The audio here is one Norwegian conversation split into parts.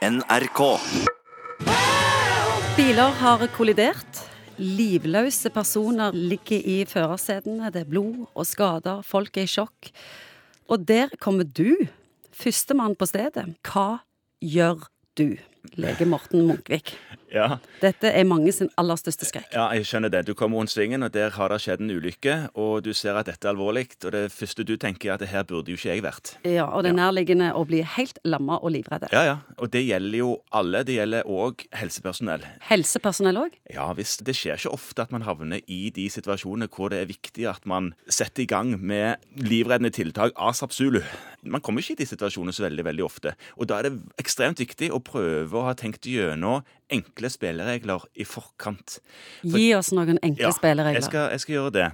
NRK. Biler har kollidert. Livløse personer ligger i førersetene. Det er blod og skader. Folk er i sjokk. Og der kommer du, førstemann på stedet. Hva gjør du, lege Morten Munkvik? Ja, Dette er mange sin aller største skrekk. ja, jeg skjønner det. Du kommer rundt svingen, og der har det skjedd en ulykke. Og du ser at dette er alvorlig, og det første du tenker er at her burde jo ikke jeg vært. Ja, Og det er nærliggende å bli helt lamma og livredde. Ja, ja. Og det gjelder jo alle. Det gjelder òg helsepersonell. Helsepersonell òg? Ja visst. Det skjer ikke ofte at man havner i de situasjonene hvor det er viktig at man setter i gang med livreddende tiltak asap zulu. Man kommer ikke i de situasjonene så veldig, veldig ofte. Og da er det ekstremt viktig å prøve å ha tenkt gjennom enkle spilleregler i forkant. Gi oss noen enkle Ja, spilleregler. Jeg skal, jeg skal gjøre det.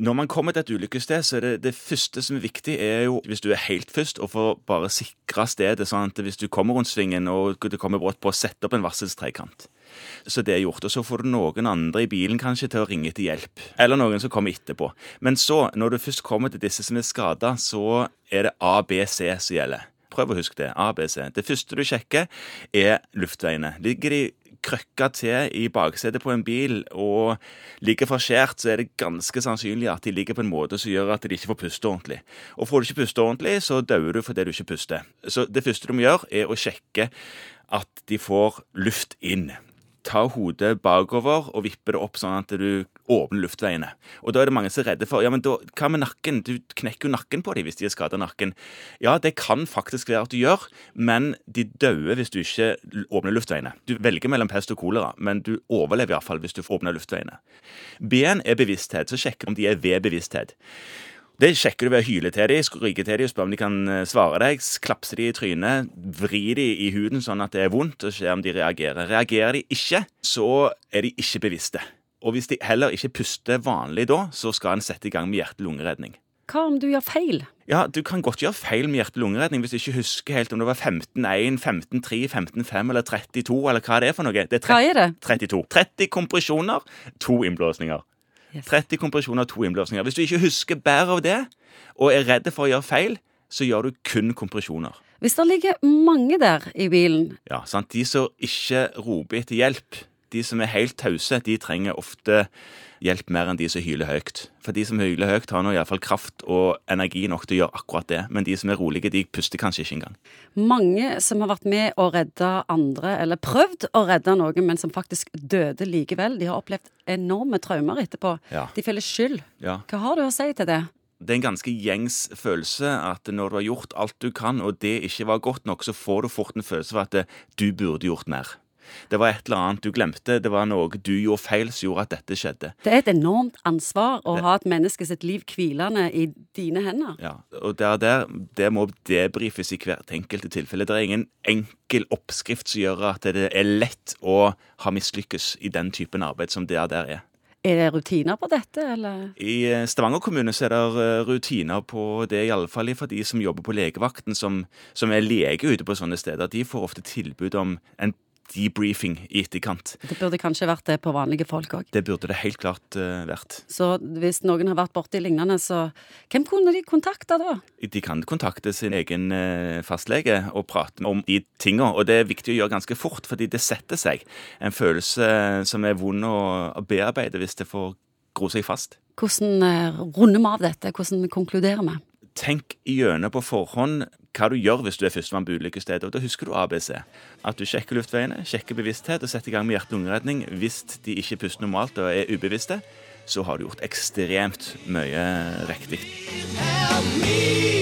Når man kommer til et ulykkessted, så er det det første som er viktig, er jo hvis du er helt først, å få bare sikre stedet, sånn at hvis du kommer rundt svingen og det kommer brått på, sette opp en varselstrekant. Så det er gjort. Og så får du noen andre i bilen kanskje til å ringe til hjelp. Eller noen som kommer etterpå. Men så, når du først kommer til disse som er skada, så er det ABC som gjelder. Prøv å huske det. ABC. Det første du sjekker, er luftveiene. Ligger de krøkka til i baksetet på en bil og ligger forskjært, så er det ganske sannsynlig at de ligger på en måte som gjør at de ikke får puste ordentlig. Og får du ikke puste ordentlig, så dauer du fordi du ikke puster. Så det første du må gjøre, er å sjekke at de får luft inn. Ta hodet bakover og vippe det opp sånn at du åpner luftveiene. Og da er det mange som er redde for ja, men da, hva med nakken? Du knekker jo nakken på dem hvis de har skada nakken. Ja, det kan faktisk være at du gjør, men de dauer hvis du ikke åpner luftveiene. Du velger mellom pest og kolera, men du overlever iallfall hvis du åpner luftveiene. B-en er bevissthet, så sjekk om de er ved bevissthet. Det sjekker du ved å hyle til dem, skrike til dem, spørre om de kan eh, svare deg, klapse dem i trynet, vri dem i huden sånn at det er vondt, og se om de reagerer. Reagerer de ikke, så er de ikke bevisste. Og hvis de heller ikke puster vanlig da, så skal en sette i gang med hjerte-lungeredning. Hva om du gjør feil? Ja, du kan godt gjøre feil med hjerte-lungeredning hvis du ikke husker helt om det var 15-1, 15-3, 15-5 eller 32, eller hva det er for noe. Det er Hva er det? 32. 30 kompresjoner, to innblåsninger. Yes. 30 kompresjoner, og to innblåsninger. Hvis du ikke husker bedre av det, og er redd for å gjøre feil, så gjør du kun kompresjoner. Hvis det ligger mange der i bilen, Ja, sant? De som ikke roper etter hjelp, de som er helt tause, de trenger ofte hjelp mer enn de som hyler høyt. For de som hyler høyt, har nå iallfall kraft og energi nok til å gjøre akkurat det. Men de som er rolige, de puster kanskje ikke engang. mange som har vært med å redde andre, eller prøvd å redde noen, men som faktisk døde likevel, de har opplevd enorme traumer etterpå. Ja. De føler skyld. Ja. Hva har du å si til det? Det er en ganske gjengs følelse at når du har gjort alt du kan, og det ikke var godt nok, så får du fort en følelse av at du burde gjort mer. Det var et eller annet du glemte, det var noe du gjorde feil som gjorde at dette skjedde. Det er et enormt ansvar å ha et menneske sitt liv hvilende i dine hender. Ja, og der, der, det må debrifes i hvert enkelte tilfelle. Det er ingen enkel oppskrift som gjør at det er lett å ha mislykkes i den typen arbeid som det der er. Er det rutiner på dette, eller? I eh, Stavanger kommune så er det eh, rutiner på det, i alle fall for de som jobber på legevakten, som, som er lege ute på sånne steder. De får ofte tilbud om en debriefing i etterkant. Det burde kanskje vært det på vanlige folk òg. Det burde det helt klart uh, vært. Så hvis noen har vært borti lignende, så hvem kunne de kontakte da? De kan kontakte sin egen eh, fastlege og prate om de tinga. Og det er viktig å gjøre ganske fort, fordi det setter seg. En følelse som er vond å bearbeide hvis det får gro seg fast. Hvordan eh, runder vi av dette? Hvordan konkluderer vi? Tenk gjennom på forhånd hva du gjør hvis du er førstemann på ulykkesstedet. Og da husker du ABC. At du sjekker luftveiene, sjekker bevissthet og setter i gang med hjerte-lungeredning. Hvis de ikke puster normalt og er ubevisste, så har du gjort ekstremt mye riktig. Help me